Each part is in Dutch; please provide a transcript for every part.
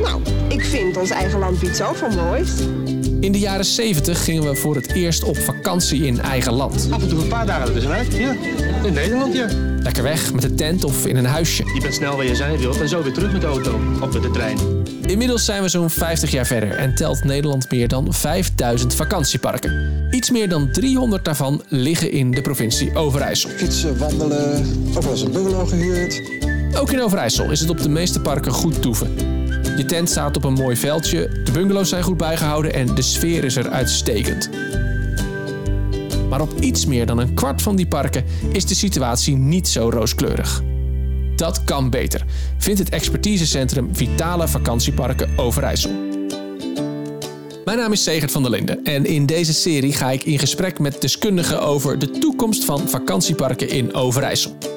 Nou, ik vind ons eigen land biedt zoveel moois. In de jaren 70 gingen we voor het eerst op vakantie in eigen land. Af en toe een paar dagen ertussenuit. Ja, in Nederland, ja. Lekker weg met de tent of in een huisje. Je bent snel waar je zijn wilt en zo weer terug met de auto. Of met de trein. Inmiddels zijn we zo'n 50 jaar verder en telt Nederland meer dan 5000 vakantieparken. Iets meer dan 300 daarvan liggen in de provincie Overijssel. Fietsen, wandelen, wel eens een bungalow gehuurd. Ook in Overijssel is het op de meeste parken goed toeven. Je tent staat op een mooi veldje, de bungalows zijn goed bijgehouden en de sfeer is er uitstekend. Maar op iets meer dan een kwart van die parken is de situatie niet zo rooskleurig. Dat kan beter, vindt het expertisecentrum Vitale Vakantieparken Overijssel. Mijn naam is Segert van der Linden en in deze serie ga ik in gesprek met deskundigen over de toekomst van vakantieparken in Overijssel.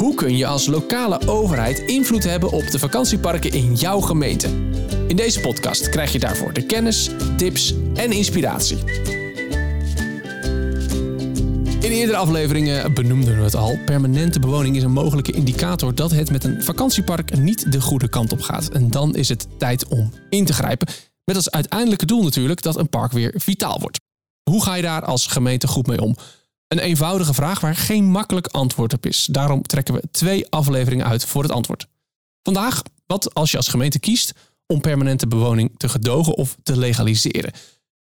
Hoe kun je als lokale overheid invloed hebben op de vakantieparken in jouw gemeente? In deze podcast krijg je daarvoor de kennis, tips en inspiratie. In eerdere afleveringen benoemden we het al. Permanente bewoning is een mogelijke indicator dat het met een vakantiepark niet de goede kant op gaat. En dan is het tijd om in te grijpen. Met als uiteindelijke doel natuurlijk dat een park weer vitaal wordt. Hoe ga je daar als gemeente goed mee om? Een eenvoudige vraag waar geen makkelijk antwoord op is. Daarom trekken we twee afleveringen uit voor het antwoord. Vandaag, wat als je als gemeente kiest om permanente bewoning te gedogen of te legaliseren?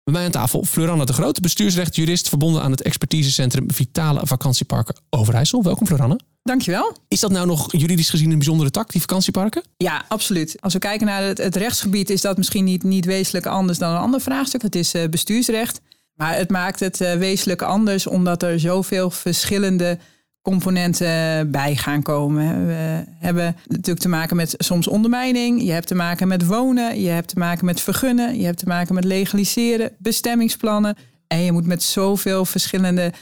Bij mij aan tafel Floranne de Groot, bestuursrechtjurist verbonden aan het expertisecentrum Vitale Vakantieparken Overijssel. Welkom Floranne. Dankjewel. Is dat nou nog juridisch gezien een bijzondere tak, die vakantieparken? Ja, absoluut. Als we kijken naar het, het rechtsgebied, is dat misschien niet, niet wezenlijk anders dan een ander vraagstuk. Het is uh, bestuursrecht. Maar het maakt het uh, wezenlijk anders omdat er zoveel verschillende componenten bij gaan komen. We hebben natuurlijk te maken met soms ondermijning. Je hebt te maken met wonen. Je hebt te maken met vergunnen. Je hebt te maken met legaliseren, bestemmingsplannen. En je moet met zoveel verschillende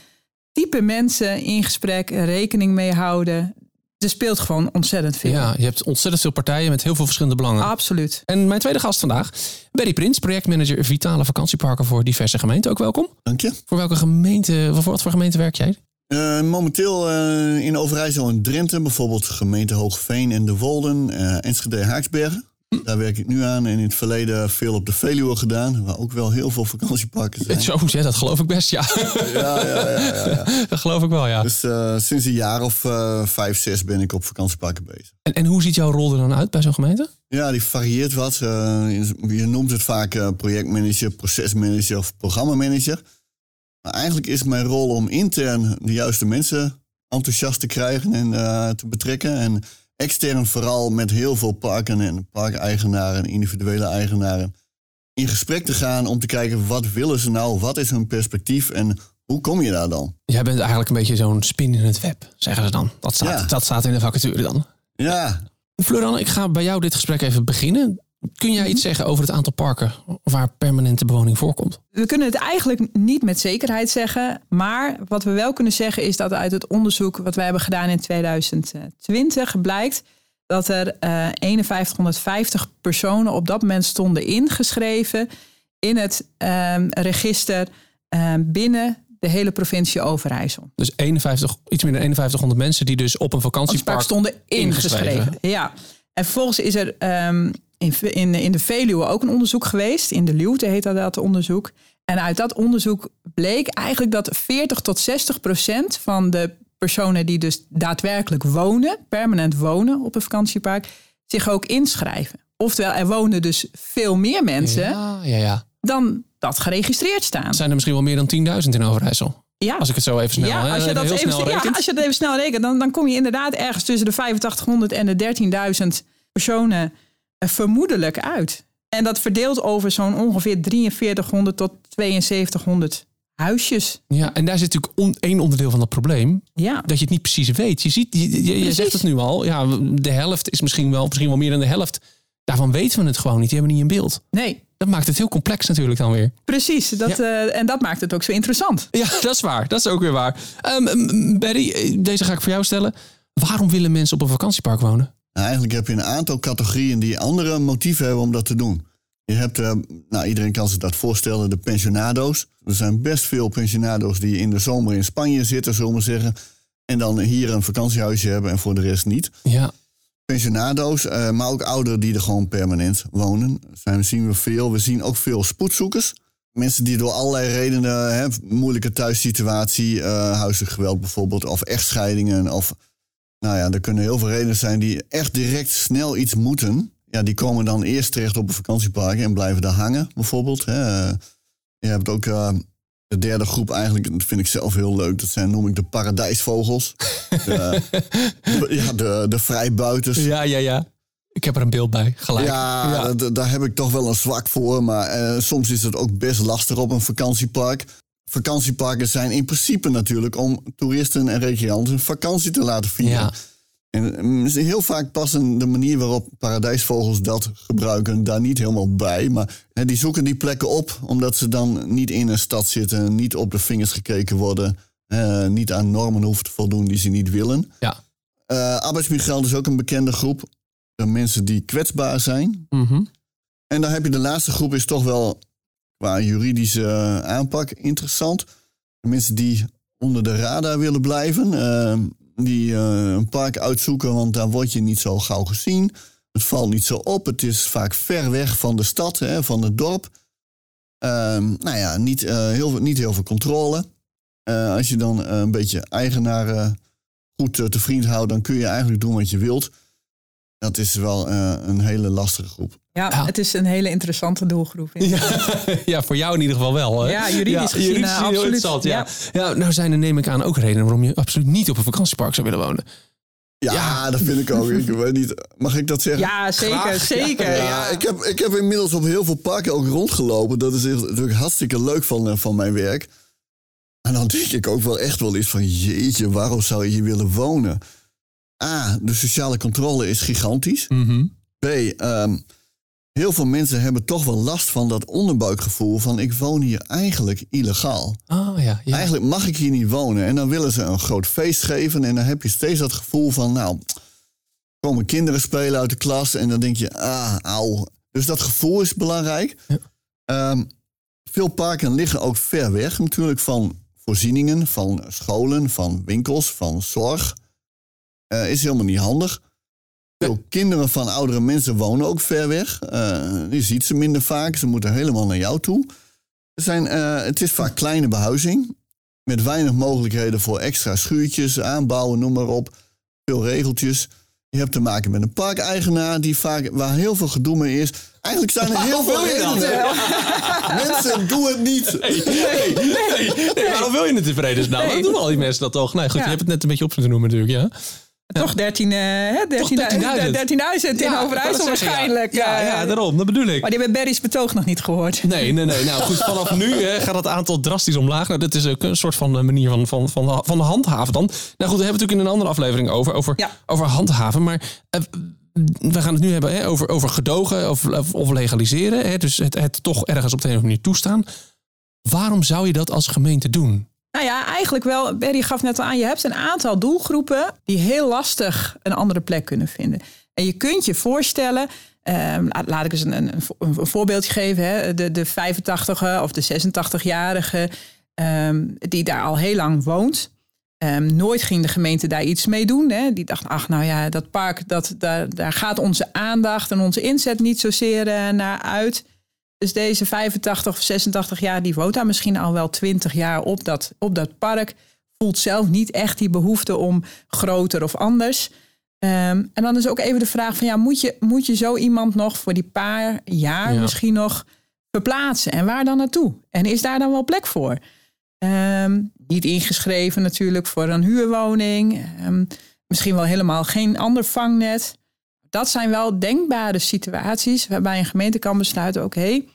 type mensen in gesprek rekening mee houden. Er speelt gewoon ontzettend veel. Ja, je hebt ontzettend veel partijen met heel veel verschillende belangen. Absoluut. En mijn tweede gast vandaag, Berry Prins, projectmanager Vitale Vakantieparken voor diverse gemeenten. Ook welkom. Dank je. Voor welke gemeente, voor wat voor gemeente werk jij? Uh, momenteel uh, in Overijssel en Drenthe, bijvoorbeeld gemeente Hoogveen en De Wolden, uh, Enschede Haaksbergen. Daar werk ik nu aan en in het verleden veel op de Veluwe gedaan, waar ook wel heel veel vakantieparken zijn. Zo, ja, dat geloof ik best, ja. Ja, ja, ja. ja, ja. Dat geloof ik wel, ja. Dus sinds een jaar of vijf, zes ben ik op vakantieparken bezig. En, en hoe ziet jouw rol er dan uit bij zo'n gemeente? Ja, die varieert wat. je noemt het vaak projectmanager, procesmanager of programmamanager. Maar eigenlijk is mijn rol om intern de juiste mensen enthousiast te krijgen en uh, te betrekken. En extern vooral met heel veel parken en parkeigenaren en individuele eigenaren in gesprek te gaan om te kijken wat willen ze nou, wat is hun perspectief en hoe kom je daar dan? Jij bent eigenlijk een beetje zo'n spin in het web, zeggen ze dan. Dat staat, ja. dat staat in de vacature dan. Ja. Floran, ik ga bij jou dit gesprek even beginnen. Kun jij iets zeggen over het aantal parken waar permanente bewoning voorkomt? We kunnen het eigenlijk niet met zekerheid zeggen. Maar wat we wel kunnen zeggen is dat uit het onderzoek wat wij hebben gedaan in 2020 blijkt dat er uh, 5150 personen op dat moment stonden ingeschreven in het uh, register uh, binnen de hele provincie Overijssel. Dus 51, iets meer dan 5100 mensen die dus op een vakantiepark stonden ingeschreven. ingeschreven. Ja. En vervolgens is er um, in, in, in de Veluwe ook een onderzoek geweest. In de Luwte heet dat, dat onderzoek. En uit dat onderzoek bleek eigenlijk dat 40 tot 60 procent van de personen die dus daadwerkelijk wonen, permanent wonen op een vakantiepark, zich ook inschrijven. Oftewel, er wonen dus veel meer mensen ja, ja, ja. dan dat geregistreerd staan. Zijn er misschien wel meer dan 10.000 in Overijssel? Ja. Als ik het zo even snel, ja, als je dat heel even, snel ja, als je dat even snel rekent, dan, dan kom je inderdaad ergens tussen de 8500 en de 13.000 personen vermoedelijk uit. En dat verdeelt over zo'n ongeveer 4300 tot 7200 huisjes. Ja, en daar zit natuurlijk on, één onderdeel van dat probleem. Ja. Dat je het niet precies weet. Je, ziet, je, je, zegt het nu al. Ja, de helft is misschien wel, misschien wel meer dan de helft. Daarvan weten we het gewoon niet. Die hebben niet in beeld. Nee. Dat maakt het heel complex natuurlijk dan weer. Precies. Dat, ja. uh, en dat maakt het ook zo interessant. Ja, dat is waar. Dat is ook weer waar. Um, Barry, deze ga ik voor jou stellen. Waarom willen mensen op een vakantiepark wonen? Nou, eigenlijk heb je een aantal categorieën die andere motieven hebben om dat te doen. Je hebt, uh, nou, iedereen kan zich dat voorstellen, de pensionado's. Er zijn best veel pensionado's die in de zomer in Spanje zitten, zullen we zeggen. En dan hier een vakantiehuisje hebben en voor de rest niet. Ja. pensionado's, eh, maar ook ouderen die er gewoon permanent wonen. Zijn, zien we veel. We zien ook veel spoedzoekers. Mensen die door allerlei redenen, hè, moeilijke thuissituatie, uh, huiselijk geweld bijvoorbeeld, of echtscheidingen, of nou ja, er kunnen heel veel redenen zijn die echt direct snel iets moeten. Ja, die komen dan eerst terecht op een vakantiepark en blijven daar hangen, bijvoorbeeld. Hè. Je hebt ook uh, de derde groep eigenlijk, dat vind ik zelf heel leuk. Dat zijn, noem ik de paradijsvogels. de, ja, de, de vrijbuiters. Ja, ja, ja. Ik heb er een beeld bij, gelijk. Ja, ja. daar heb ik toch wel een zwak voor. Maar uh, soms is het ook best lastig op een vakantiepark. Vakantieparken zijn in principe natuurlijk om toeristen en recreanten een vakantie te laten vieren. Ja. En mm, heel vaak passen de manier waarop paradijsvogels dat gebruiken daar niet helemaal bij. Maar hè, die zoeken die plekken op omdat ze dan niet in een stad zitten, niet op de vingers gekeken worden, niet aan normen hoeven te voldoen die ze niet willen. Ja. Uh, arbeidsmigranten is ook een bekende groep. De mensen die kwetsbaar zijn. Mm -hmm. En dan heb je de laatste groep, is toch wel qua juridische aanpak interessant. Mensen die onder de radar willen blijven. Uh, die uh, een park uitzoeken, want daar word je niet zo gauw gezien. Het valt niet zo op. Het is vaak ver weg van de stad, hè, van het dorp. Uh, nou ja, niet, uh, heel, niet heel veel controle. Als je dan een beetje eigenaar goed te vriend houdt, dan kun je eigenlijk doen wat je wilt. Dat is wel een hele lastige groep. Ja, ja, het is een hele interessante doelgroep. Ja, ja, voor jou in ieder geval wel. Hè? Ja, juridisch ja, gezien juridisch uh, absoluut. Ja. ja. Ja. nou zijn er neem ik aan ook redenen waarom je absoluut niet op een vakantiepark zou willen wonen. Ja, ja, dat vind ik ook. Ik weet niet, mag ik dat zeggen? Ja, zeker, Graag. zeker. Ja, ja, Ik, heb, ik heb inmiddels op heel veel parken ook rondgelopen. Dat is natuurlijk hartstikke leuk van, van mijn werk. En dan denk ik ook wel echt wel eens van... jeetje, waarom zou je hier willen wonen? A, de sociale controle is gigantisch. Mm -hmm. B, um, heel veel mensen hebben toch wel last van dat onderbuikgevoel van ik woon hier eigenlijk illegaal. Oh, ja, ja. Eigenlijk mag ik hier niet wonen. En dan willen ze een groot feest geven en dan heb je steeds dat gevoel van nou, komen kinderen spelen uit de klas en dan denk je ah, auw. Dus dat gevoel is belangrijk. Ja. Um, veel parken liggen ook ver weg natuurlijk van voorzieningen, van scholen, van winkels, van zorg. Uh, is helemaal niet handig. Veel kinderen van oudere mensen wonen ook ver weg. Uh, je ziet ze minder vaak. Ze moeten helemaal naar jou toe. Er zijn, uh, het is vaak kleine behuizing. Met weinig mogelijkheden voor extra schuurtjes, aanbouwen, noem maar op. Veel regeltjes. Je hebt te maken met een parkeigenaar die vaak, waar heel veel gedoe mee is. Eigenlijk zijn er heel veel redenen. mensen, doe het niet. Nee, nee, nee, nee, Waarom wil je het in vredesnaam? Nee. Dan doen al die mensen dat toch? Nee, goed, ja. je hebt het net een beetje op moeten noemen natuurlijk, ja. Toch 13, uh, 13, 13.000 in Overijssel waarschijnlijk. Ja, ja, ja, daarom, dat bedoel ik. Maar die hebben Berry's betoog nog niet gehoord. Nee, nee, nee. Nou goed, vanaf nu hè, gaat het aantal drastisch omlaag. Nou, dit is ook een soort van manier van, van, van, van de handhaven dan. Nou goed, daar hebben we natuurlijk in een andere aflevering over. Over, over handhaven. Maar uh, we gaan het nu hebben hè, over, over gedogen of, of, of legaliseren. Hè, dus het, het toch ergens op de een of andere manier toestaan. Waarom zou je dat als gemeente doen? Nou ja, eigenlijk wel. Berry gaf net al aan, je hebt een aantal doelgroepen die heel lastig een andere plek kunnen vinden. En je kunt je voorstellen, um, laat ik eens een, een, een voorbeeldje geven, hè, de, de 85 of de 86-jarige um, die daar al heel lang woont. Um, nooit ging de gemeente daar iets mee doen. Hè. Die dacht, ach nou ja, dat park, dat, daar, daar gaat onze aandacht en onze inzet niet zozeer uh, naar uit. Dus deze 85 of 86 jaar, die woont daar misschien al wel 20 jaar op dat, op dat park. Voelt zelf niet echt die behoefte om groter of anders. Um, en dan is ook even de vraag van ja, moet je, moet je zo iemand nog voor die paar jaar ja. misschien nog verplaatsen? En waar dan naartoe? En is daar dan wel plek voor? Um, niet ingeschreven natuurlijk voor een huurwoning. Um, misschien wel helemaal geen ander vangnet. Dat zijn wel denkbare situaties waarbij een gemeente kan besluiten: oké, okay,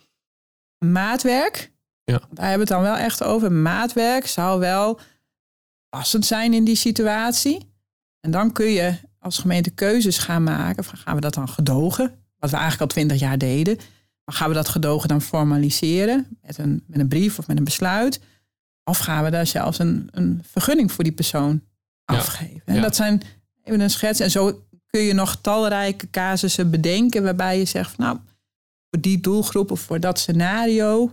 maatwerk. Ja. Daar hebben we het dan wel echt over. Maatwerk zou wel passend zijn in die situatie. En dan kun je als gemeente keuzes gaan maken. Van, gaan we dat dan gedogen? Wat we eigenlijk al twintig jaar deden. Maar gaan we dat gedogen dan formaliseren met een, met een brief of met een besluit? Of gaan we daar zelfs een, een vergunning voor die persoon afgeven? Ja. En dat zijn even een schets. En zo kun je nog talrijke casussen bedenken waarbij je zegt, van, nou, voor die doelgroep of voor dat scenario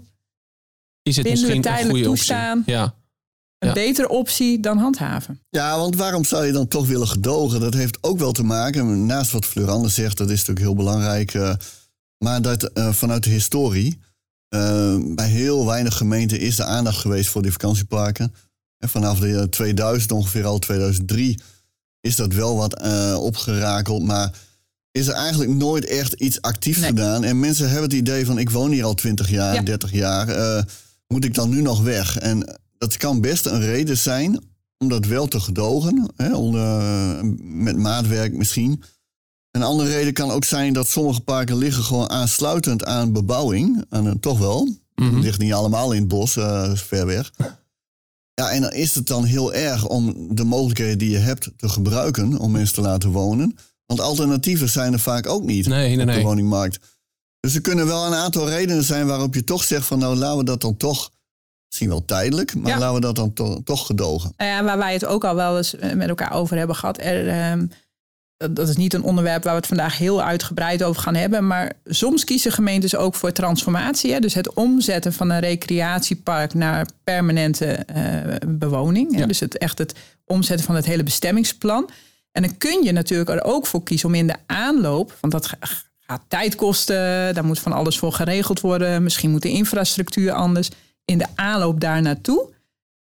is het misschien we tijdelijk een goede toestaan. Optie. Ja. een Ja. betere optie dan handhaven. Ja, want waarom zou je dan toch willen gedogen? Dat heeft ook wel te maken, naast wat Fleur Anders zegt, dat is natuurlijk heel belangrijk. eh, maar dat eh, vanuit de historie, eh, bij heel weinig gemeenten is de aandacht geweest voor die vakantieparken. En vanaf de jaren 2000, ongeveer al 2003, is dat wel wat eh, opgerakeld. Maar is er eigenlijk nooit echt iets actief Nee. gedaan. En mensen hebben het idee van, ik woon hier al 20 jaar, Ja. 30 jaar. eh, moet ik dan nu nog weg? En dat kan best een reden zijn om dat wel te gedogen. Hè, onder, met maatwerk misschien. Een andere reden kan ook zijn dat sommige parken liggen gewoon aansluitend aan bebouwing. Aan een, toch wel. Het ligt niet allemaal in het bos, eh, ver weg. Ja, en dan is het dan heel erg om de mogelijkheden die je hebt te gebruiken om mensen te laten wonen. Want alternatieven zijn er vaak ook niet Nee, nee, op de woningmarkt. Dus er kunnen wel een aantal redenen zijn waarop je toch zegt van nou laten we dat dan toch, misschien wel tijdelijk, maar Ja. laten we dat dan to- toch gedogen. Nou ja, waar wij het ook al wel eens eh, met elkaar over hebben gehad. Er, ehm, dat, is niet een onderwerp waar we het vandaag heel uitgebreid over gaan hebben. Maar soms kiezen gemeentes ook voor transformatie. Hè? Dus het omzetten van een recreatiepark naar permanente eh, bewoning. Hè? Ja. Dus het, echt het omzetten van het hele bestemmingsplan. En dan kun je natuurlijk er ook voor kiezen om in de aanloop, want dat ga- gaat tijd kosten, daar moet van alles voor geregeld worden. Misschien moet de infrastructuur anders. In de aanloop daar naartoe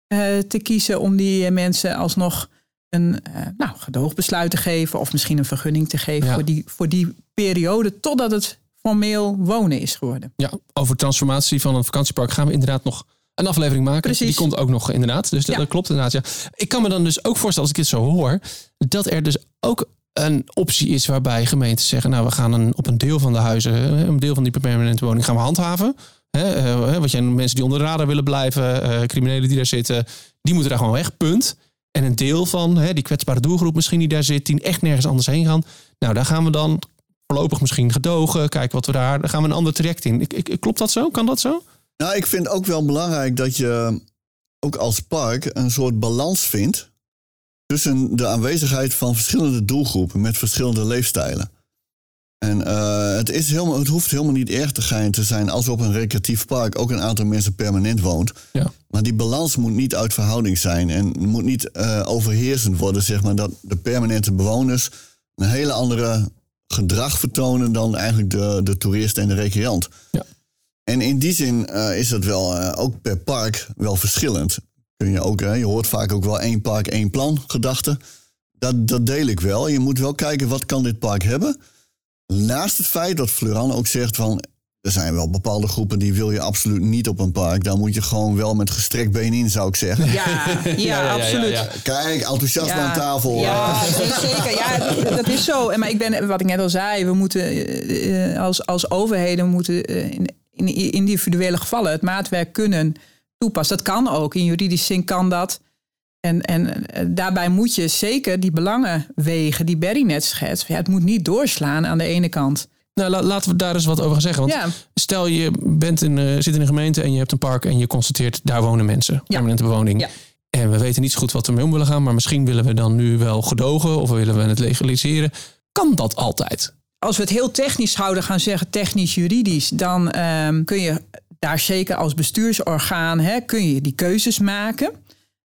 eh, te kiezen om die eh, mensen alsnog een eh, nou, gedoogbesluit te geven of misschien een vergunning te geven Ja. voor, die, voor die periode totdat het formeel wonen is geworden. Ja, over transformatie van een vakantiepark gaan we inderdaad nog een aflevering maken. Precies. Die komt ook nog inderdaad. Dus dat, Ja. dat klopt inderdaad. Ja. Ik kan me dan dus ook voorstellen, als ik dit zo hoor, dat er dus ook een optie is waarbij gemeenten zeggen, nou we gaan een, op een deel van de huizen, een deel van die permanente woning gaan we handhaven. Hè, eh, wat jij mensen die onder de radar willen blijven, eh, criminelen die daar zitten, die moeten daar gewoon weg, punt. En een deel van hè, die kwetsbare doelgroep misschien die daar zit, die echt nergens anders heen gaan. Nou, daar gaan we dan voorlopig misschien gedogen, kijken wat we daar, dan gaan we een ander traject in. Ik, ik, klopt dat zo? Kan dat zo? Nou, ik vind ook wel belangrijk dat je ook als park een soort balans vindt tussen de aanwezigheid van verschillende doelgroepen met verschillende leefstijlen. En eh, het, is helemaal, het hoeft helemaal niet erg te gein te zijn als op een recreatief park ook een aantal mensen permanent woont. Ja. Maar die balans moet niet uit verhouding zijn en moet niet eh, overheersend worden, zeg maar, dat de permanente bewoners een hele andere gedrag vertonen dan eigenlijk de, de toerist en de recreant. Ja. En in die zin eh, is dat wel eh, ook per park wel verschillend. Kun je, ook, hè, je hoort vaak ook wel één park, één plan gedachte. Dat, dat deel ik wel. Je moet wel kijken wat kan dit park hebben. Naast het feit dat Fleuran ook zegt van... er zijn wel bepaalde groepen die wil je absoluut niet op een park. Daar moet je gewoon wel met gestrekt been in, zou ik zeggen. Ja, ja, absoluut. Kijk, enthousiasme aan tafel. Ja, zeker. Ja, dat- is zo. En Maar ik ben, wat ik net al zei, we moeten eh, eh, als, als overheden moeten eh, in, in individuele gevallen het maatwerk kunnen toepassen. Dat kan ook. In juridische zin kan dat. En, en eh, daarbij moet je zeker die belangen wegen, die Berry net schetst. Ja, het moet niet doorslaan aan de ene kant. Nou, la- laten we daar eens wat over gaan zeggen. Want Ja. stel je bent in, eh, zit in een gemeente en je hebt een park en je constateert daar wonen mensen, permanente bewoning. Ja. En we weten niet zo goed wat we mee om willen gaan, maar misschien willen we dan nu wel gedogen of willen we het legaliseren. Kan dat altijd? Als we het heel technisch zouden gaan zeggen, technisch-juridisch, dan ehm, kun je daar zeker als bestuursorgaan hè, kun je die keuzes maken.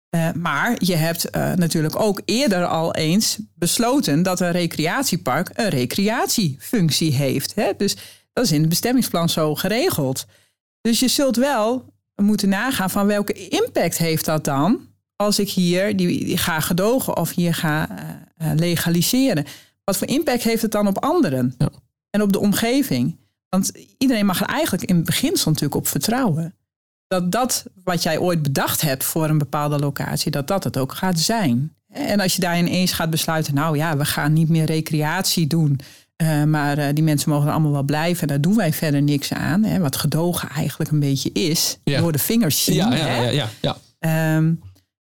Eh, maar je hebt eh, natuurlijk ook eerder al eens besloten dat een recreatiepark een recreatiefunctie heeft. Hè? Dus dat is in het bestemmingsplan zo geregeld. Dus je zult wel moeten nagaan van welke impact heeft dat dan als ik hier die, ga gedogen of hier ga eh, legaliseren. Wat voor impact heeft het dan op anderen Ja. en op de omgeving? Want iedereen mag er eigenlijk in het beginsel natuurlijk op vertrouwen. Dat dat wat jij ooit bedacht hebt voor een bepaalde locatie, dat dat het ook gaat zijn. En als je daar ineens gaat besluiten, nou ja, we gaan niet meer recreatie doen. eh, maar eh, die mensen mogen er allemaal wel blijven. En daar doen wij verder niks aan. Hè, wat gedogen eigenlijk een beetje is. Ja. Door de vingers zien. Ja, ja, hè. ja, ja, ja. Ehm,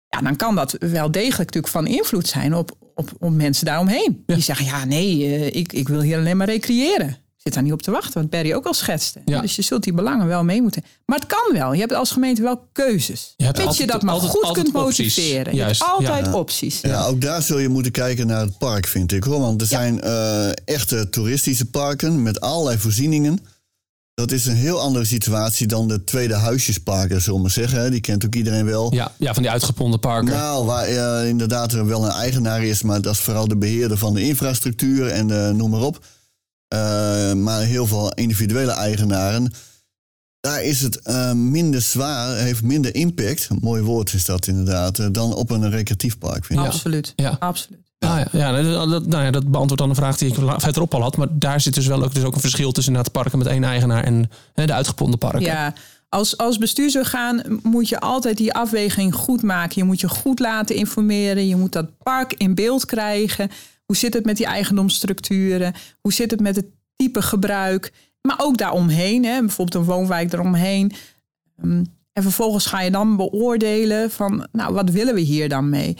ja, dan kan dat wel degelijk natuurlijk van invloed zijn op, op, op mensen daaromheen. Die zeggen, ja nee, eh, ik, ik wil hier alleen maar recreëren. Ik zit daar niet op te wachten, wat Barry ook al schetste. Ja. Dus je zult die belangen wel mee moeten. Maar het kan wel. Je hebt als gemeente wel keuzes. Je hebt Mits je altijd- dat maar altijd- goed altijd kunt opties. motiveren. Juist, je hebt altijd ja. opties. Ja, ook daar zul je moeten kijken naar het park, vind ik hoor. Want er zijn eh, echte toeristische parken met allerlei voorzieningen. Dat is een heel andere situatie dan de tweede huisjesparken, zullen we maar zeggen. hè. Die kent ook iedereen wel. Ja, ja van die uitgeponden parken. Nou, waar inderdaad er wel een eigenaar is, maar dat is vooral de beheerder van de infrastructuur en eh, noem maar op. Eh, maar heel veel individuele eigenaren. Daar is het eh, minder zwaar, heeft minder impact, een mooi woord is dat inderdaad, dan op een recreatief park. Vind ik. Absoluut. Ja. Absoluut. Ah, ja, ja, dat, nou ja, dat beantwoordt dan een vraag die ik verderop al had. Maar daar zit dus wel ook, dus ook een verschil tussen inderdaad parken met één eigenaar en hè, de uitgeponden parken. Ja, als, als gaan moet je altijd die afweging goed maken. Je moet je goed laten informeren. Je moet dat park in beeld krijgen. Hoe zit het met die eigendomsstructuren? Hoe zit het met het type gebruik? Maar ook daaromheen, hè, bijvoorbeeld een woonwijk eromheen. Ehm, En vervolgens ga je dan beoordelen van, nou, wat willen we hier dan mee?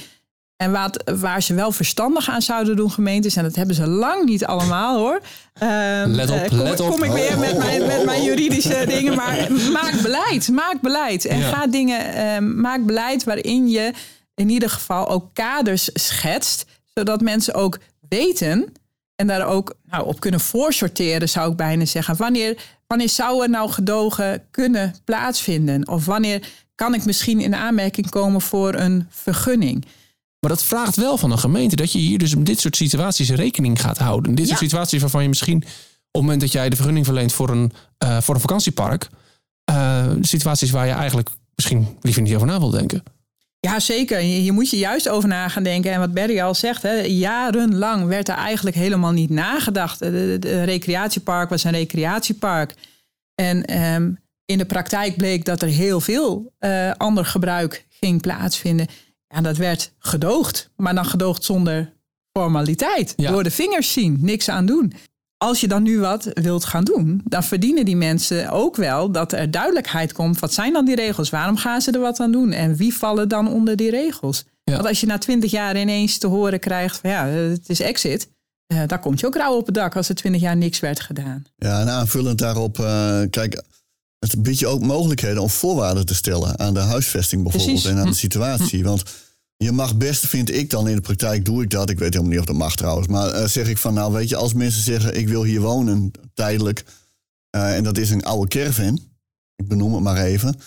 En wat, waar ze wel verstandig aan zouden doen, gemeentes, en dat hebben ze lang niet allemaal hoor. Ehm, Let op, eh, kom, let op. Kom ik weer met mijn, met mijn juridische dingen, maar maak beleid, maak beleid. En Ja. ga dingen, ehm, maak beleid waarin je in ieder geval ook kaders schetst, zodat mensen ook weten en daar ook nou, op kunnen voorsorteren, zou ik bijna zeggen. Wanneer, wanneer zou er nou gedogen kunnen plaatsvinden? Of wanneer kan ik misschien in aanmerking komen voor een vergunning? Maar dat vraagt wel van een gemeente dat je hier dus op dit soort situaties rekening gaat houden. Dit soort Ja. situaties waarvan je misschien op het moment dat jij de vergunning verleent voor een, eh, voor een vakantiepark, eh, situaties waar je eigenlijk misschien liever niet over na wil denken. Ja, zeker. Je, je moet je juist over na gaan denken. En wat Berry al zegt, hè, jarenlang werd er eigenlijk helemaal niet nagedacht. De recreatiepark was een recreatiepark. En ehm, in de praktijk bleek dat er heel veel eh, ander gebruik ging plaatsvinden. Ja, dat werd gedoogd, maar dan gedoogd zonder formaliteit. Ja. Door de vingers zien, niks aan doen. Als je dan nu wat wilt gaan doen, dan verdienen die mensen ook wel dat er duidelijkheid komt. Wat zijn dan die regels? Waarom gaan ze er wat aan doen? En wie vallen dan onder die regels? Ja. Want als je na twintig jaar ineens te horen krijgt van ja, het is exit. eh, daar komt je ook rauw op het dak als er twintig jaar niks werd gedaan. Ja, en aanvullend daarop, eh, kijk, het biedt je ook mogelijkheden om voorwaarden te stellen aan de huisvesting bijvoorbeeld Precies. en aan de situatie. Want je mag best, vind ik dan in de praktijk, doe ik dat. Ik weet helemaal niet of dat mag trouwens. Maar eh, zeg ik van, nou weet je, als mensen zeggen ik wil hier wonen tijdelijk eh, en dat is een oude caravan, ik benoem het maar even,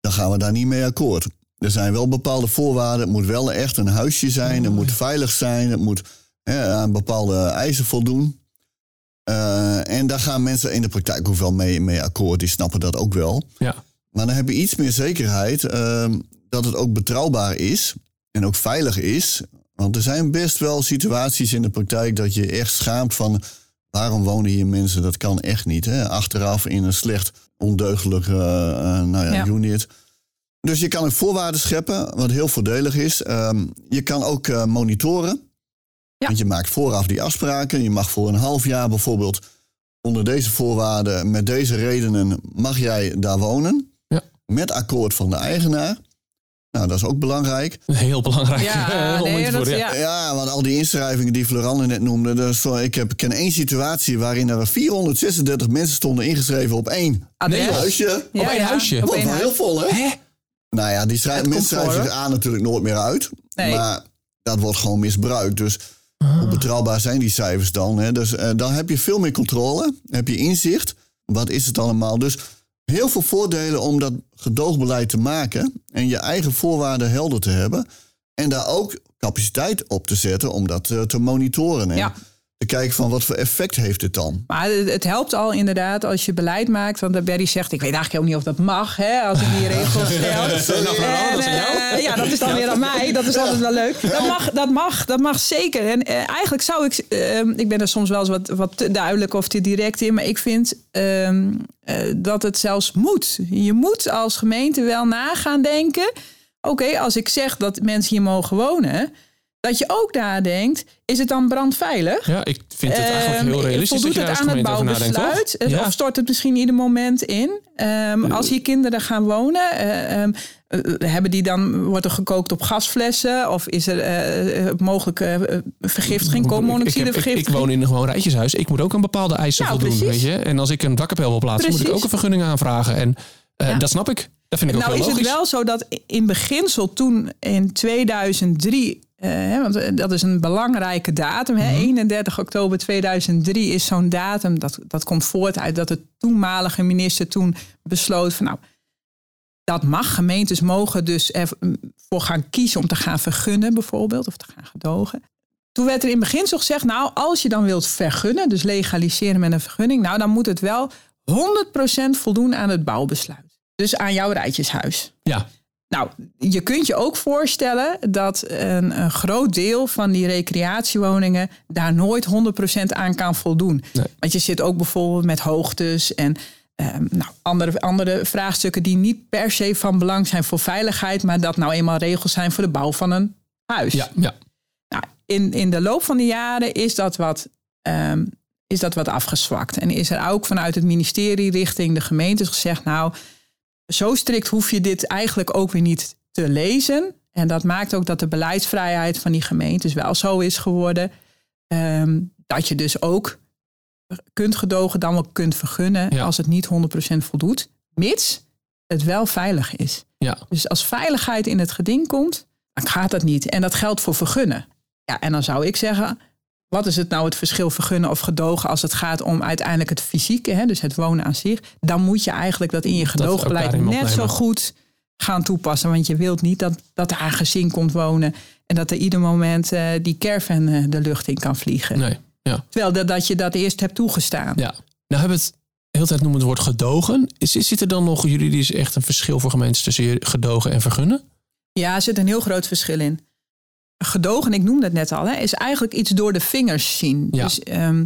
dan gaan we daar niet mee akkoord. Er zijn wel bepaalde voorwaarden. Het moet wel echt een huisje zijn. Het moet veilig zijn. Het moet hè, aan bepaalde eisen voldoen. Eh, en daar gaan mensen in de praktijk ook wel mee, mee akkoord. Die snappen dat ook wel. Ja. Maar dan heb je iets meer zekerheid ehm, dat het ook betrouwbaar is en ook veilig is. Want er zijn best wel situaties in de praktijk dat je echt schaamt van waarom wonen hier mensen? Dat kan echt niet. Hè? Achteraf in een slecht, ondeugelijk eh, eh, nou ja, Ja. unit. Dus je kan ook voorwaarden scheppen, wat heel voordelig is. Ehm, je kan ook eh, monitoren. Ja. Want je maakt vooraf die afspraken. Je mag voor een half jaar bijvoorbeeld onder deze voorwaarden, met deze redenen, mag jij daar wonen. Ja. Met akkoord van de eigenaar. Nou, dat is ook belangrijk. Heel belangrijk Ja, om nee, dat- ja. want al die inschrijvingen die Floranne net noemde. Dat zo, ik heb, ken één situatie waarin er 436 mensen stonden ingeschreven op één Adres. huisje. Ja, Op één ja, huisje? Op Wordt één wel huis. heel vol, hè? Hè? Nou ja, die mensen schrijven zich aan natuurlijk nooit meer uit. Nee. Maar dat wordt gewoon misbruikt. Dus hoe betrouwbaar zijn die cijfers dan? Hè? Dus eh, dan heb je veel meer controle. Heb je inzicht. Wat is het allemaal? Dus heel veel voordelen om dat gedoogbeleid te maken. En je eigen voorwaarden helder te hebben. En daar ook capaciteit op te zetten om dat eh, te monitoren. En Ja. Te kijken van wat voor effect heeft het dan? Maar het, het helpt al inderdaad als je beleid maakt. Want Berry zegt, ik weet eigenlijk ook niet of dat mag, hè, als ik die regels stel. Dat is. En, eh, ja, dat is dan weer aan mij. Dat is altijd wel leuk. Dat mag, dat mag, dat mag zeker. En eh, eigenlijk zou ik, eh, ik ben er soms wel eens wat, wat te duidelijk of te direct in, maar ik vind ehm, eh, dat het zelfs moet. Je moet als gemeente wel nagaan denken. Oké, als ik zeg dat mensen hier mogen wonen, dat je ook nadenkt, is het dan brandveilig? Ja, ik vind het eigenlijk Ehm, heel realistisch dat Voldoet je het aan het bouwbesluit? Ja. Of stort het misschien ieder moment in? Ehm, als hier kinderen gaan wonen, eh, ehm, eh, hebben die dan, wordt er gekookt op gasflessen? Of is er eh, eh, mogelijk eh, vergiftiging, Ik, ik, koolmonoxidevergiftiging? ik woon in een gewoon rijtjeshuis. Ik moet ook aan bepaalde eisen Ja, voldoen. precies. Weet je? En als ik een dakkapel wil plaatsen, moet ik ook een vergunning aanvragen. En eh, Ja. dat snap ik. Dat vind ik ook Nou is het wel zo dat in beginsel toen in 2003 hè, want eh, dat is een belangrijke datum. Hè? 31 oktober 2003 is zo'n datum. Dat, dat komt voort uit dat de toenmalige minister toen besloot van nou, dat mag. Gemeentes mogen dus ervoor gaan kiezen om te gaan vergunnen bijvoorbeeld. Of te gaan gedogen. Toen werd er in beginsel gezegd, nou, als je dan wilt vergunnen, dus legaliseren met een vergunning, nou, dan moet het wel 100% voldoen aan het bouwbesluit. Dus aan jouw rijtjeshuis. Ja. Nou, je kunt je ook voorstellen dat een, een groot deel van die recreatiewoningen daar nooit 100% aan kan voldoen. Nee. Want je zit ook bijvoorbeeld met hoogtes en ehm, nou, andere, andere vraagstukken die niet per se van belang zijn voor veiligheid, maar dat nou eenmaal regels zijn voor de bouw van een huis. Ja, ja. Nou, in, in de loop van de jaren is dat wat. ehm, is dat wat afgezwakt. En is er ook vanuit het ministerie richting de gemeentes gezegd, nou, zo strikt hoef je dit eigenlijk ook weer niet te lezen. En dat maakt ook dat de beleidsvrijheid van die gemeentes wel zo is geworden. ehm, dat je dus ook kunt gedogen, dan wel kunt vergunnen Ja. als het niet 100% voldoet. Mits het wel veilig is. ja. Dus als veiligheid in het geding komt, dan gaat dat niet. En dat geldt voor vergunnen. Ja, en dan zou ik zeggen, wat is het nou het verschil vergunnen of gedogen als het gaat om uiteindelijk het fysieke, hè, dus het wonen aan zich? Dan moet je eigenlijk dat in je daarin net zo goed gaan toepassen. Want je wilt niet dat, dat er een gezin komt wonen en dat er ieder moment eh, die caravan eh, de lucht in kan vliegen. Nee. Ja. Terwijl dat, dat je dat eerst hebt toegestaan. Ja. Nou hebben we het de hele tijd noemen het woord gedogen. Is, zit er dan nog juridisch echt een verschil voor gemeentes tussen gedogen en vergunnen? Ja, er zit een heel groot verschil in. Gedogen, ik noemde het net al, hè, is eigenlijk iets door de vingers zien. Ja. Dus ehm,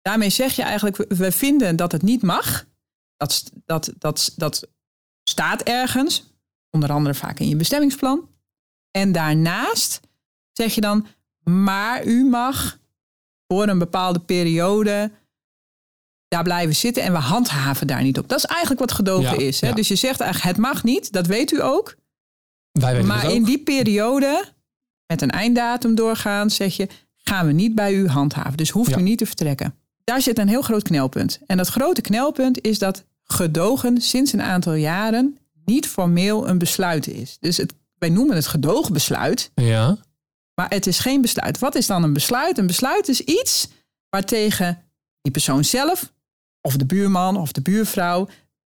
daarmee zeg je eigenlijk, we- vinden dat het niet mag. Dat, dat, dat, dat staat ergens, onder andere vaak in je bestemmingsplan. En daarnaast zeg je dan, maar u mag voor een bepaalde periode daar blijven zitten en we handhaven daar niet op. Dat is eigenlijk wat gedogen Ja, is. Hè? ja. Dus je zegt eigenlijk, het mag niet, dat weet u ook. Wij weten Maar het ook. in die periode, met een einddatum doorgaan, zeg je, gaan we niet bij u handhaven. Dus hoeft Ja. u niet te vertrekken. Daar zit een heel groot knelpunt. En dat grote knelpunt is dat gedogen sinds een aantal jaren niet formeel een besluit is. Dus het, wij noemen het gedoogbesluit, Ja. maar het is geen besluit. Wat is dan een besluit? Een besluit is iets waartegen die persoon zelf, of de buurman of de buurvrouw,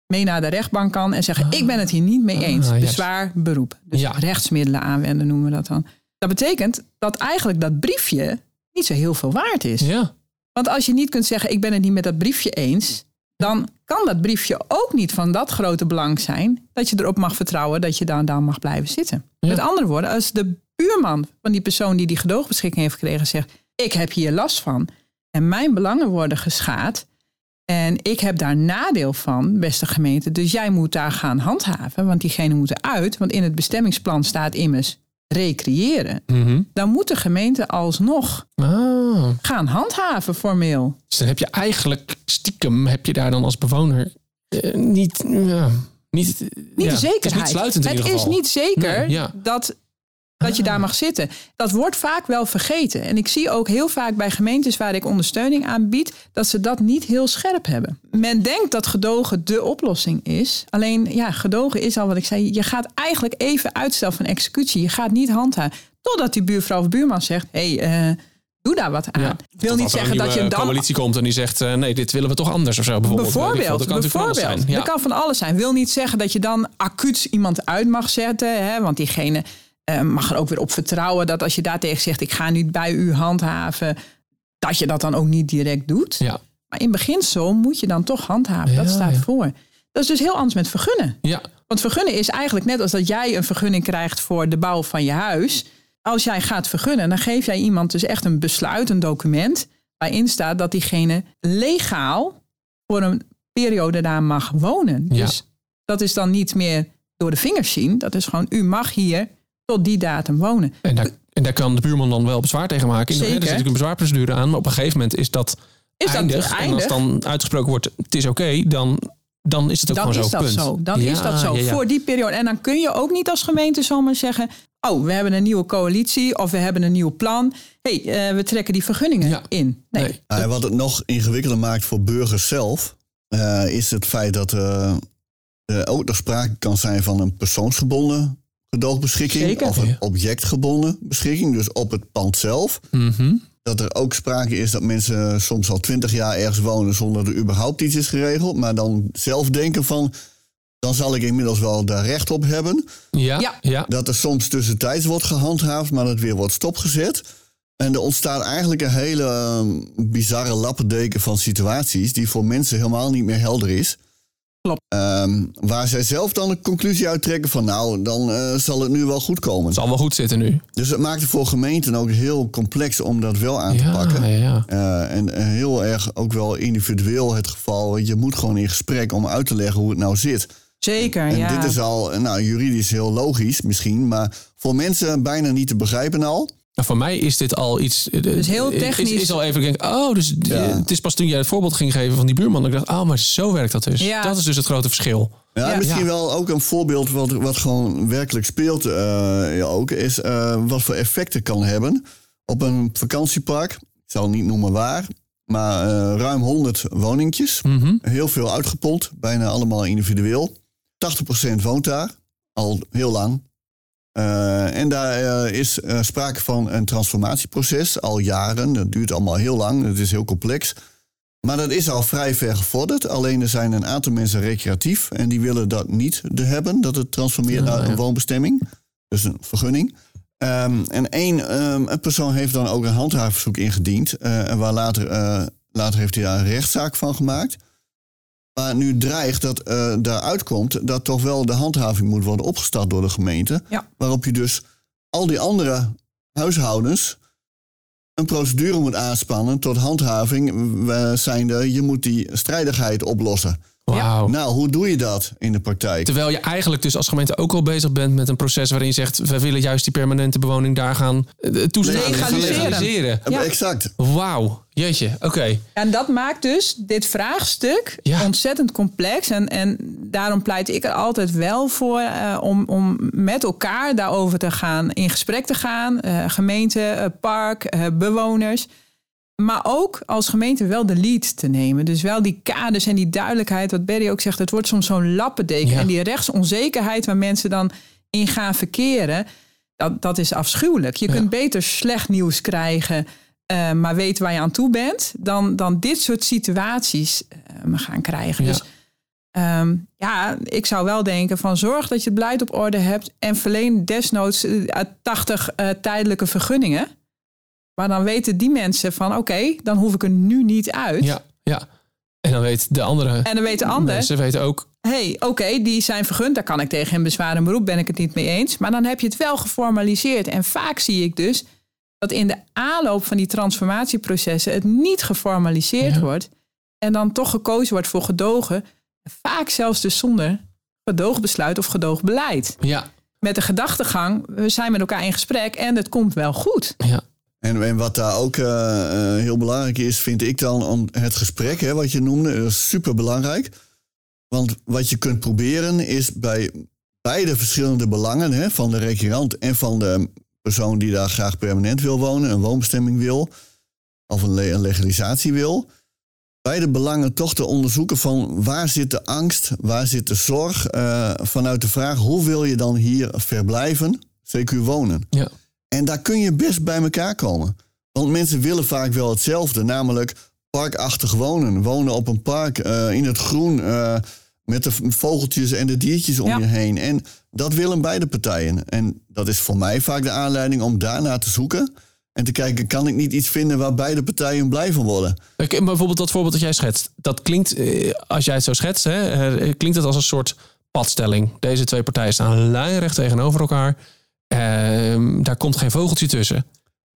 mee naar de rechtbank kan en zeggen: Ik ben het hier niet mee eens. Ah, juist. Bezwaar, beroep. Dus Ja. rechtsmiddelen aanwenden noemen we dat dan. Dat betekent dat eigenlijk dat briefje niet zo heel veel waard is. Ja. Want als je niet kunt zeggen: Ik ben het niet met dat briefje eens. Dan kan dat briefje ook niet van dat grote belang zijn dat je erop mag vertrouwen dat je dan, dan mag blijven zitten. Ja. Met andere woorden, als de buurman van die persoon die die gedoogbeschikking heeft gekregen zegt: Ik heb hier last van en mijn belangen worden geschaad en ik heb daar nadeel van, beste gemeente, dus jij moet daar gaan handhaven, want diegene moet eruit, want in het bestemmingsplan staat immers recreëren. Mhm. Dan moet de gemeente alsnog Ah. gaan handhaven formeel. Dus dan heb je eigenlijk stiekem, heb je daar dan als bewoner eh, niet, ja, niet, Niet ja, de zekerheid. Het is niet Het is zeker Nee, ja. dat, dat je daar mag zitten. Dat wordt vaak wel vergeten. En ik zie ook heel vaak bij gemeentes waar ik ondersteuning aanbied, dat ze dat niet heel scherp hebben. Men denkt dat gedogen de oplossing is. Alleen, ja, gedogen is al wat ik zei. Je gaat eigenlijk even uitstel van executie. Je gaat niet handhaven. Totdat die buurvrouw of buurman zegt: hé, hey, eh, doe daar wat aan. Ja. Ik wil niet zeggen dat je dan coalitie komt en die zegt, eh, nee, dit willen we toch anders of zo. Bijvoorbeeld. Bijvoorbeeld, dat kan natuurlijk van alles zijn. Ja. Dat kan van alles zijn. Wil niet zeggen dat je dan acuut iemand uit mag zetten. Hè, want diegene eh, mag er ook weer op vertrouwen dat als je daartegen zegt... ik ga niet bij u handhaven, dat je dat dan ook niet direct doet. Ja. Maar in beginsel moet je dan toch handhaven. Ja, dat staat ja. voor. Dat is dus heel anders met vergunnen. Ja. Want vergunnen is eigenlijk net als dat jij een vergunning krijgt voor de bouw van je huis. Als jij gaat vergunnen, dan geef jij iemand dus echt een besluit, een document. waarin staat dat diegene legaal voor een periode daar mag wonen. Dus dat is dan niet meer door de vingers zien. Dat is gewoon, u mag hier tot die datum wonen. En daar, en daar kan de buurman dan wel bezwaar tegen maken. In de- Zeker. Er zit natuurlijk een bezwaarprocedure aan, maar op een gegeven moment is dat Is dat eindig. En als eindig? dan uitgesproken wordt, het is oké, dan, dan is het ook Dan gewoon is zo. dat punt. zo. Dan Ja, is dat zo. ja, ja. Voor die periode. En dan kun je ook niet als gemeente zomaar zeggen. Oh, we hebben een nieuwe coalitie of we hebben een nieuw plan. Hé, hey, eh, we trekken die vergunningen Ja. in. Nee. Nee. Ja, en wat het nog ingewikkelder maakt voor burgers zelf, eh, is het feit dat eh, er ook nog sprake kan zijn van een persoonsgebonden gedoogbeschikking Zeker. of een objectgebonden beschikking, dus op het pand zelf. Mhm. Dat er ook sprake is dat mensen soms al twintig jaar ergens wonen zonder dat er überhaupt iets is geregeld, maar dan zelf denken van, dan zal ik inmiddels wel daar recht op hebben. Ja, Ja. ja. Dat er soms tussentijds wordt gehandhaafd, maar dat weer wordt stopgezet. En er ontstaat eigenlijk een hele eh, bizarre lappendeken van situaties die voor mensen helemaal niet meer helder is. Klopt. Ehm, waar zij zelf dan een conclusie uittrekken van nou, dan eh, zal het nu wel goed komen. Het zal wel goed zitten nu. Dus het maakt het voor gemeenten ook heel complex om dat wel aan te Ja, pakken. ja, ja. Eh, en eh, heel erg ook wel individueel het geval. Je moet gewoon in gesprek om uit te leggen hoe het nou zit. Zeker, En ja. dit is al, nou, juridisch heel logisch misschien, maar voor mensen bijna niet te begrijpen al. Nou, voor mij is dit al iets. Dus heel Is, technisch. is al even. Denk, oh, dus Ja. het is pas toen jij het voorbeeld ging geven van die buurman. Dat ik dacht, oh, maar zo werkt dat dus. Ja. Dat is dus het grote verschil. Ja, Ja. misschien Ja. wel ook een voorbeeld wat, wat gewoon werkelijk speelt eh, ja, ook, is eh, wat voor effecten kan hebben op een vakantiepark. Ik zal niet noemen waar, maar eh, ruim 100 woningjes. Mhm. Heel veel uitgepompt, bijna allemaal individueel. 80% woont daar, al heel lang. Eh, en daar eh, is eh, sprake van een transformatieproces, al jaren. Dat duurt allemaal heel lang, het is heel complex. Maar dat is al vrij ver gevorderd. Alleen er zijn een aantal mensen recreatief en die willen dat niet de hebben, dat het transformeert naar een woonbestemming. Dus een vergunning. Ehm, en één ehm, een persoon heeft dan ook een handhaafverzoek ingediend. en waar later, later heeft hij daar een rechtszaak van gemaakt. Maar nu dreigt dat eh daaruit komt dat toch wel de handhaving moet worden opgestart door de gemeente. Ja. Waarop je dus al die andere huishoudens een procedure moet aanspannen tot handhaving. eh, zijnde, je moet die strijdigheid oplossen. Wauw. Nou, hoe doe je dat in de praktijk? Terwijl je eigenlijk dus als gemeente ook al bezig bent met een proces waarin je zegt, we willen juist die permanente bewoning daar gaan eh, toestaan. Legaliseren. Ja. Exact. Wauw. Jeetje, oké. En dat maakt dus dit vraagstuk Ja. ontzettend complex. En, en daarom pleit ik er altijd wel voor eh, om, om met elkaar daarover te gaan, in gesprek te gaan. eh, gemeente, eh, park, eh, bewoners. Maar ook als gemeente wel de lead te nemen. Dus wel die kaders en die duidelijkheid. Wat Berry ook zegt, het wordt soms zo'n lappendeken. Ja. En die rechtsonzekerheid waar mensen dan in gaan verkeren. Dat, dat is afschuwelijk. Je Ja. kunt beter slecht nieuws krijgen. eh, maar weten waar je aan toe bent. Dan, dan dit soort situaties eh, gaan krijgen. Ja. Dus ehm, ja, ik zou wel denken van zorg dat je het beleid op orde hebt. En verleen desnoods eh, 80 eh, tijdelijke vergunningen. Maar dan weten die mensen van oké, dan hoef ik er nu niet uit. Ja, ja. En dan weet de andere En dan weten anderen, mensen weten ook, hey, oké, die zijn vergund, daar kan ik tegen een bezwaar en beroep, ben ik het niet mee eens. Maar dan heb je het wel geformaliseerd. En vaak zie ik dus dat in de aanloop van die transformatieprocessen het niet geformaliseerd Ja. wordt. En dan toch gekozen wordt voor gedogen. Vaak zelfs dus zonder gedoogbesluit of gedoogbeleid. ja, Met de gedachtegang, we zijn met elkaar in gesprek en het komt wel goed. ja, En, en wat daar ook eh, eh, heel belangrijk is, vind ik dan om het gesprek, hè, wat je noemde, is super belangrijk. Want wat je kunt proberen is bij beide verschillende belangen, hè, van de recreant en van de persoon die daar graag permanent wil wonen, een woonbestemming wil, of een, le- een legalisatie wil, beide belangen toch te onderzoeken van waar zit de angst, waar zit de zorg, eh, vanuit de vraag hoe wil je dan hier verblijven, CQ wonen. ja. En daar kun je best bij elkaar komen. Want mensen willen vaak wel hetzelfde, namelijk parkachtig wonen. Wonen op een park, eh, in het groen, eh, met de vogeltjes en de diertjes om Ja. je heen. En dat willen beide partijen. En dat is voor mij vaak de aanleiding om daarna te zoeken. En te kijken, kan ik niet iets vinden waar beide partijen blij van worden? Maar bijvoorbeeld dat voorbeeld dat jij schetst. Dat klinkt, eh, als jij het zo schetst, hè, klinkt het als een soort padstelling. Deze twee partijen staan lijnrecht tegenover elkaar. Ehm, daar komt geen vogeltje tussen.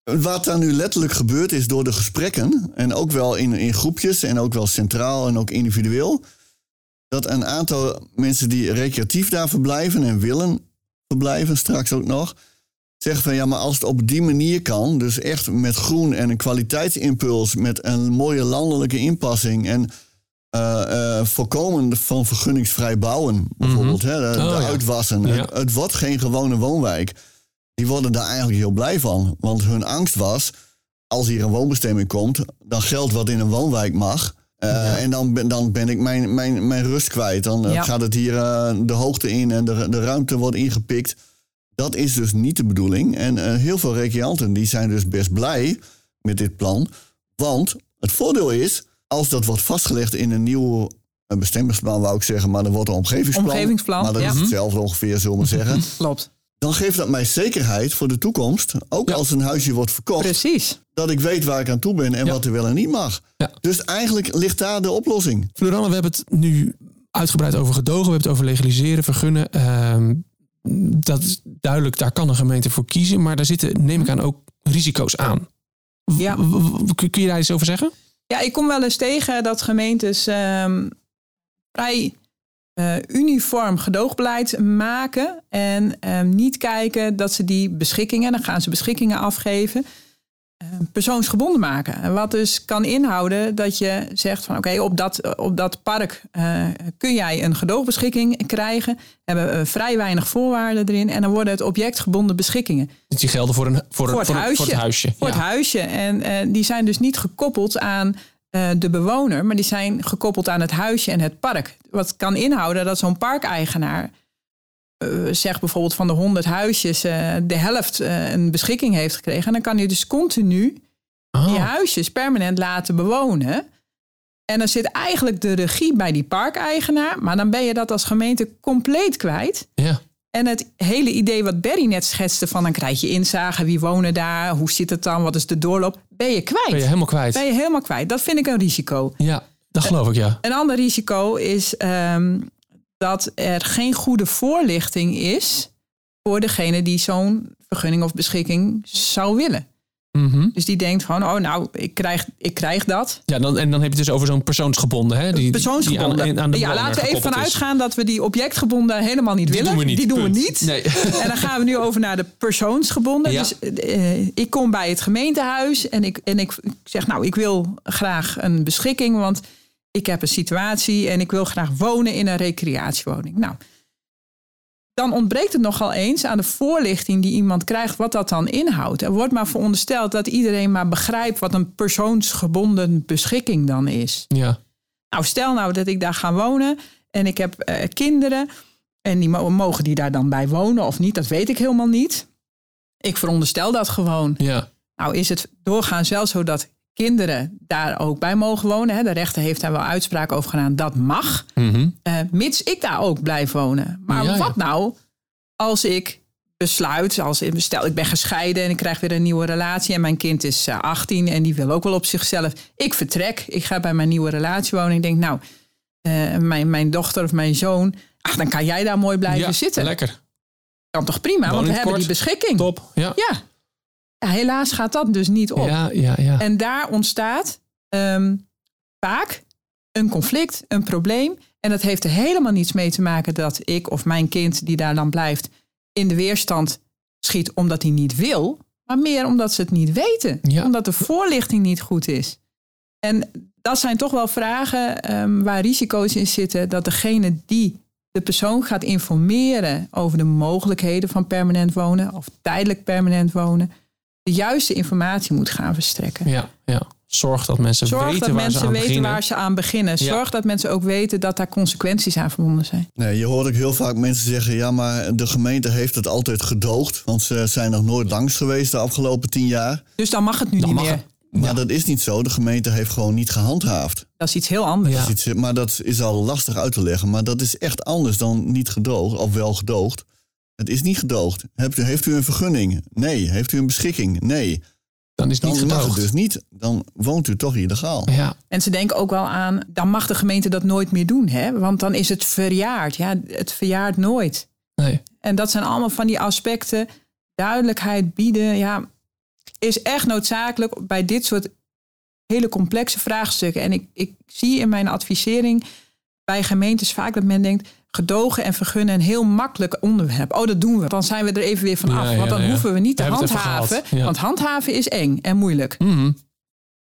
Wat daar nu letterlijk gebeurt is door de gesprekken, en ook wel in, in groepjes en ook wel centraal en ook individueel, dat een aantal mensen die recreatief daar verblijven en willen verblijven, straks ook nog, zeggen van ja, maar als het op die manier kan, dus echt met groen en een kwaliteitsimpuls, met een mooie landelijke inpassing en eh, eh, voorkomen van vergunningsvrij bouwen, bijvoorbeeld, hè, de, Oh, de ja. uitwassen. Ja. Het, het wordt geen gewone woonwijk. Die worden daar eigenlijk heel blij van. Want hun angst was, als hier een woonbestemming komt, dan geldt wat in een woonwijk mag. Eh, En dan ben, dan ben ik mijn, mijn, mijn rust kwijt. Dan gaat het hier de hoogte in en de, de ruimte wordt ingepikt. Dat is dus niet de bedoeling. En heel veel recreanten die zijn dus best blij met dit plan. Want het voordeel is, als dat wordt vastgelegd in een nieuw een bestemmingsplan, wou ik zeggen, maar dan wordt een omgevingsplan. Omgevingsplan, Maar dat ja. is hetzelfde ongeveer, zullen we zeggen. Klopt. Dan geeft dat mij zekerheid voor de toekomst. Ook Ja. als een huisje wordt verkocht. Precies. Dat ik weet waar ik aan toe ben en Ja. wat er wel en niet mag. Ja. Dus eigenlijk ligt daar de oplossing. Floranne, we hebben het nu uitgebreid over gedogen. We hebben het over legaliseren, vergunnen. Ehm, dat is duidelijk, daar kan een gemeente voor kiezen. Maar daar zitten, neem ik aan, ook risico's aan. Ja. kun je daar iets over zeggen? Ja, ik kom wel eens tegen dat gemeentes ehm, vrij eh, uniform gedoogbeleid maken en ehm, niet kijken dat ze die beschikkingen, dan gaan ze beschikkingen afgeven, persoonsgebonden maken. En Wat dus kan inhouden dat je zegt van oké, op, dat, op dat park eh, kun jij een gedoogbeschikking krijgen, hebben we vrij weinig voorwaarden erin en dan worden het objectgebonden beschikkingen. Dus die gelden voor, een, voor, Voor een- het huisje. Voor het huisje. Voor Ja. het huisje. En eh, die zijn dus niet gekoppeld aan eh, de bewoner, maar die zijn gekoppeld aan het huisje en het park. Wat kan inhouden dat zo'n parkeigenaar eh, zegt bijvoorbeeld van de 100 huisjes eh, de helft eh, een beschikking heeft gekregen. En dan kan hij dus continu Oh, die huisjes permanent laten bewonen. En dan zit eigenlijk de regie bij die parkeigenaar, maar dan ben je dat als gemeente compleet kwijt. ja. En het hele idee wat Berry net schetste van dan krijg je inzage, wie wonen daar, hoe zit het dan, wat is de doorloop, ben je kwijt. Ben je helemaal kwijt. Ben je helemaal kwijt. Dat vind ik een risico. Ja, dat geloof ik, ja. Een ander risico is ehm, dat er geen goede voorlichting is voor degene die zo'n vergunning of beschikking zou willen. Mhm. Dus die denkt van, oh nou, ik krijg, ik krijg dat. ja dan, en dan heb je het dus over zo'n persoonsgebonden. Hè? Die, Persoonsgebonden. Die aan, aan de ja, laten we even gekoppeld van is. uitgaan dat we die objectgebonden helemaal niet Die willen. doen we niet. Die doen punt. we niet. Nee. En dan gaan we nu over naar de persoonsgebonden. Ja. Dus eh, ik kom bij het gemeentehuis en, ik, en ik zeg, nou, ik wil graag een beschikking, want ik heb een situatie en ik wil graag wonen in een recreatiewoning. Nou, dan ontbreekt het nogal eens aan de voorlichting die iemand krijgt wat dat dan inhoudt. Er wordt maar verondersteld dat iedereen maar begrijpt wat een persoonsgebonden beschikking dan is. Ja. Nou, stel nou dat ik daar ga wonen en ik heb eh, kinderen en die mo- mogen die daar dan bij wonen of niet, dat weet ik helemaal niet. Ik veronderstel dat gewoon. Ja. Nou is het doorgaans wel zo dat kinderen daar ook bij mogen wonen. Hè. De rechter heeft daar wel uitspraak over gedaan, dat mag. Mhm. Eh, mits ik daar ook blijf wonen. Maar Ja, ja. wat nou als ik besluit, als stel ik ben gescheiden en ik krijg weer een nieuwe relatie en mijn kind is eh, 18 en die wil ook wel op zichzelf. Ik vertrek, ik ga bij mijn nieuwe relatie wonen. Ik denk, nou, eh, mijn, mijn dochter of mijn zoon, ach, dan kan jij daar mooi blijven ja, zitten. lekker. Kan toch prima, want we hebben die beschikking. Top. Ja. Ja. Helaas gaat dat dus niet op. Ja, ja, ja. En daar ontstaat ehm, vaak een conflict, een probleem. En dat heeft er helemaal niets mee te maken dat ik of mijn kind die daar dan blijft in de weerstand schiet omdat hij niet wil. Maar meer omdat ze het niet weten. Ja. Omdat de voorlichting niet goed is. En dat zijn toch wel vragen ehm, waar risico's in zitten. Dat degene die de persoon gaat informeren over de mogelijkheden van permanent wonen of tijdelijk permanent wonen, de juiste informatie moet gaan verstrekken. ja, ja. Zorg dat mensen Zorg weten dat waar mensen ze aan weten beginnen. waar ze aan beginnen. Ja. Zorg dat mensen ook weten dat daar consequenties aan verbonden zijn. Nee, je hoort ook heel vaak mensen zeggen: ja, maar de gemeente heeft het altijd gedoogd. Want ze zijn nog nooit langs geweest de afgelopen tien jaar. Dus dan mag het nu Dan niet meer. het. Maar dat is niet zo. De gemeente heeft gewoon niet gehandhaafd. Dat is iets heel anders. Ja. Dat is iets- maar dat is al lastig uit te leggen. Maar dat is echt anders dan niet gedoogd, of wel gedoogd. Het is niet gedoogd. U, heeft u een vergunning? Nee. Heeft u een beschikking? Nee. Dan is het Dan niet mag het gedoogd. dus niet. Dan woont u toch illegaal. Ja, En ze denken ook wel aan, dan mag de gemeente dat nooit meer doen. Hè? Want dan is het verjaard. Ja, het verjaart nooit. nee. En dat zijn allemaal van die aspecten. Duidelijkheid bieden, ja, is echt noodzakelijk bij dit soort hele complexe vraagstukken. En ik, ik zie in mijn advisering bij gemeentes vaak dat men denkt, gedogen en vergunnen een heel makkelijk onderwerp. Oh, dat doen we. Dan zijn we er even weer van af. ja, want dan ja. hoeven we niet te We handhaven. Want handhaven is eng en moeilijk. Mhm.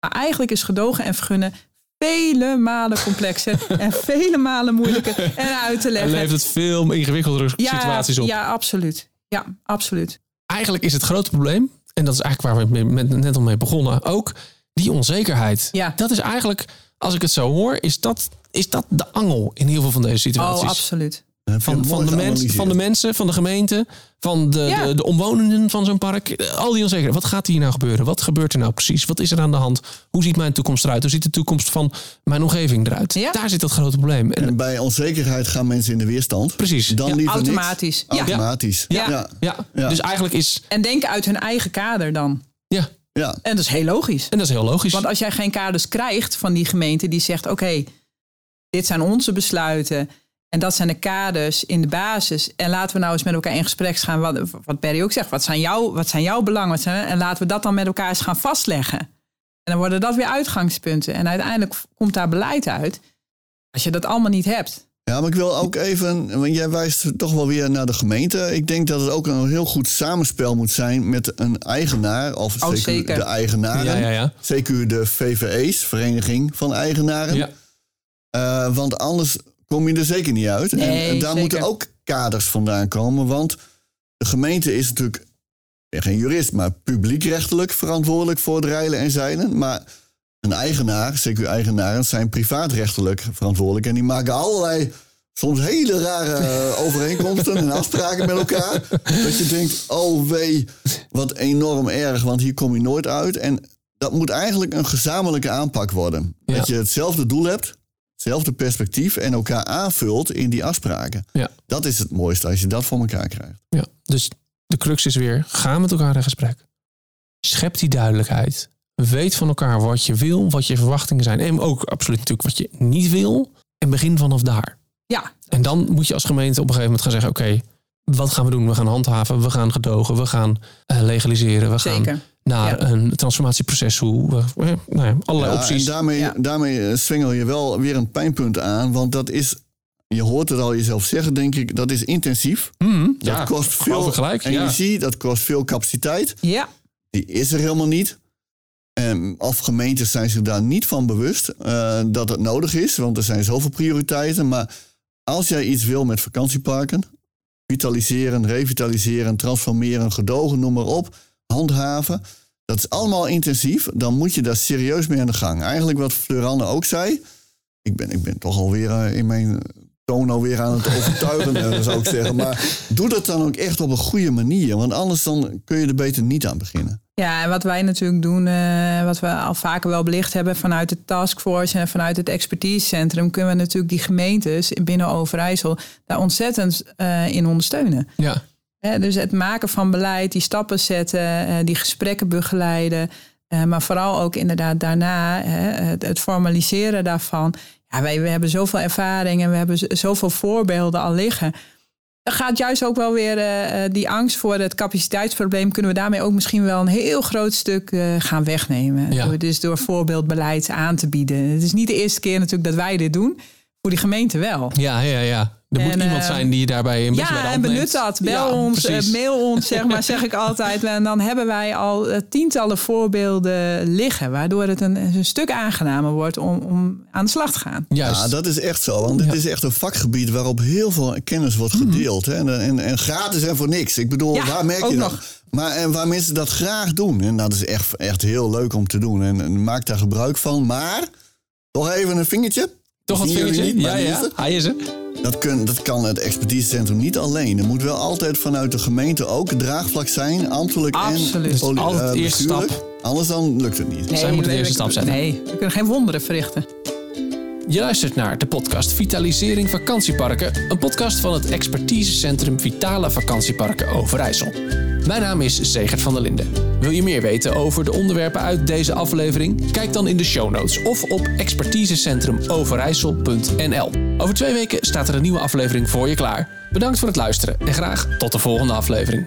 Maar eigenlijk is gedogen en vergunnen vele malen complexer en vele malen moeilijker en uit te En leggen. levert het veel ingewikkeldere situaties op. Ja, absoluut. Ja, absoluut. Eigenlijk is het grote probleem, en dat is eigenlijk waar we net al mee begonnen, ook die onzekerheid. Ja. Dat is eigenlijk, als ik het zo hoor, is dat, is dat de angel in heel veel van deze situaties. Oh, absoluut. Van, van, de mens, geanalyseerd. van de mensen, van de gemeente, van de, Ja. de, de omwonenden van zo'n park. Al die onzekerheid. Wat gaat hier nou gebeuren? Wat gebeurt er nou precies? Wat is er aan de hand? Hoe ziet mijn toekomst eruit? Hoe ziet de toekomst van mijn omgeving eruit? Ja. Daar zit dat grote probleem. En, En bij onzekerheid gaan mensen in de weerstand. Precies. Dan Ja, liever automatisch. Niks. Ja. Automatisch. Ja. Ja. ja. Ja. dus eigenlijk is... En denken uit hun eigen kader dan. Ja, Ja. En dat is heel logisch. en dat is heel logisch. Want als jij geen kaders krijgt van die gemeente die zegt: oké, dit zijn onze besluiten. En dat zijn de kaders in de basis. En laten we nou eens met elkaar in gesprek gaan. Wat, wat Perry ook zegt. Wat zijn, jouw, wat zijn jouw belangen? Wat zijn, en laten we dat dan met elkaar eens gaan vastleggen. En dan worden dat weer uitgangspunten. En uiteindelijk komt daar beleid uit. Als je dat allemaal niet hebt. Ja, maar ik wil ook even, want jij wijst toch wel weer naar de gemeente. Ik denk dat het ook een heel goed samenspel moet zijn met een eigenaar, of Oh, zeker. de eigenaren. Ja, ja, ja. CQ de VVE's, Vereniging van Eigenaren. Ja. Eh, want anders kom je er zeker niet uit. Nee, en, en daar zeker. moeten ook kaders vandaan komen. Want de gemeente is natuurlijk, ik ben geen jurist, maar publiekrechtelijk verantwoordelijk voor het rijden en zeilen. Maar een eigenaar, CQ-eigenaren, zijn privaatrechtelijk verantwoordelijk. En die maken allerlei, soms hele rare eh, overeenkomsten en afspraken met elkaar. Dat je denkt, oh wee, wat enorm erg, want hier kom je nooit uit. En dat moet eigenlijk een gezamenlijke aanpak worden. Ja. Dat je hetzelfde doel hebt, hetzelfde perspectief en elkaar aanvult in die afspraken. Ja. Dat is het mooiste als je dat voor elkaar krijgt. Ja, dus de crux is weer, ga met elkaar in gesprek. Schep die duidelijkheid. Weet van elkaar wat je wil, wat je verwachtingen zijn. En ook absoluut natuurlijk wat je niet wil. En begin vanaf daar. Ja, En dan moet je als gemeente op een gegeven moment gaan zeggen... oké, wat gaan we doen? We gaan handhaven, we gaan gedogen, we gaan eh, legaliseren. We gaan zeker. naar Ja. een transformatieproces toe. We- eh, nou ja, allerlei Ja, opties. En daarmee, Ja. daarmee eh, zwengel je wel weer een pijnpunt aan. Want dat is, je hoort het al jezelf zeggen, denk ik, dat is intensief. Hmm, Dat ja, kost veel gelijk. Ja. energie, dat kost veel capaciteit. Ja, Die is er helemaal niet. En of gemeentes zijn zich daar niet van bewust eh, dat het nodig is, want er zijn zoveel prioriteiten. Maar als jij iets wil met vakantieparken, vitaliseren, revitaliseren, transformeren, gedogen, noem maar op, handhaven, dat is allemaal intensief, dan moet je daar serieus mee aan de gang. Eigenlijk wat Fleuranne ook zei, ik ben, ik ben toch alweer eh, in mijn toon alweer aan het overtuigen, eh, zou ik zeggen. Maar doe dat dan ook echt op een goede manier, want anders dan kun je er beter niet aan beginnen. Ja, en wat wij natuurlijk doen, eh, wat we al vaker wel belicht hebben vanuit de taskforce en vanuit het expertisecentrum, kunnen we natuurlijk die gemeentes binnen Overijssel daar ontzettend eh, in ondersteunen. Ja, dus het maken van beleid, die stappen zetten, eh, die gesprekken begeleiden. maar vooral ook inderdaad daarna het, het formaliseren daarvan. Ja, wij we hebben zoveel ervaring en we hebben zoveel voorbeelden al liggen. Gaat juist ook wel weer eh, eh, die angst voor het capaciteitsprobleem. Kunnen we daarmee ook misschien wel een heel groot stuk eh, gaan wegnemen. Ja. Door- Dus door voorbeeldbeleid aan te bieden. Het is niet de eerste keer natuurlijk dat wij dit doen. Voor die gemeente wel. ja, ja. ja. Er moet En, iemand eh, zijn die je daarbij een beetje bij de Ja, en benut neemt. dat. Bel Ja, ons, precies. eh, mail ons, zeg maar, zeg ik altijd. En dan hebben wij al eh, tientallen voorbeelden liggen. Waardoor het een, een stuk aangenamer wordt om, om aan de slag te gaan. Juist. Ja, dat is echt zo. Want het is echt een vakgebied waarop heel veel kennis wordt gedeeld. Hè? En, en, en gratis en voor niks. Ik bedoel, Mhm. Ja, waar merk je dat? nog. Maar en waar mensen dat graag doen. En dat is echt, echt heel leuk om te doen. En, en maak daar gebruik van. Maar, toch even een vingertje. Toch jullie vingertje? niet, ja, ja. is. Hij is er. Dat, kun, dat kan het expertisecentrum niet alleen. Er moet wel altijd vanuit de gemeente ook draagvlak zijn. Ambtelijk Absoluut. en poli- altijd eh, de eerste bestuurlijk. stap. Anders dan lukt het niet. Zij moeten de eerste stap zetten. Nee, we kunnen geen wonderen verrichten. Je luistert naar de podcast Vitalisering Vakantieparken, een podcast van het expertisecentrum Vitale Vakantieparken Overijssel. Mijn naam is Zegert van der Linden. Wil je meer weten over de onderwerpen uit deze aflevering? Kijk dan in de show notes of op expertisecentrumoverijssel.nl. Over twee weken staat er een nieuwe aflevering voor je klaar. Bedankt voor het luisteren en graag tot de volgende aflevering.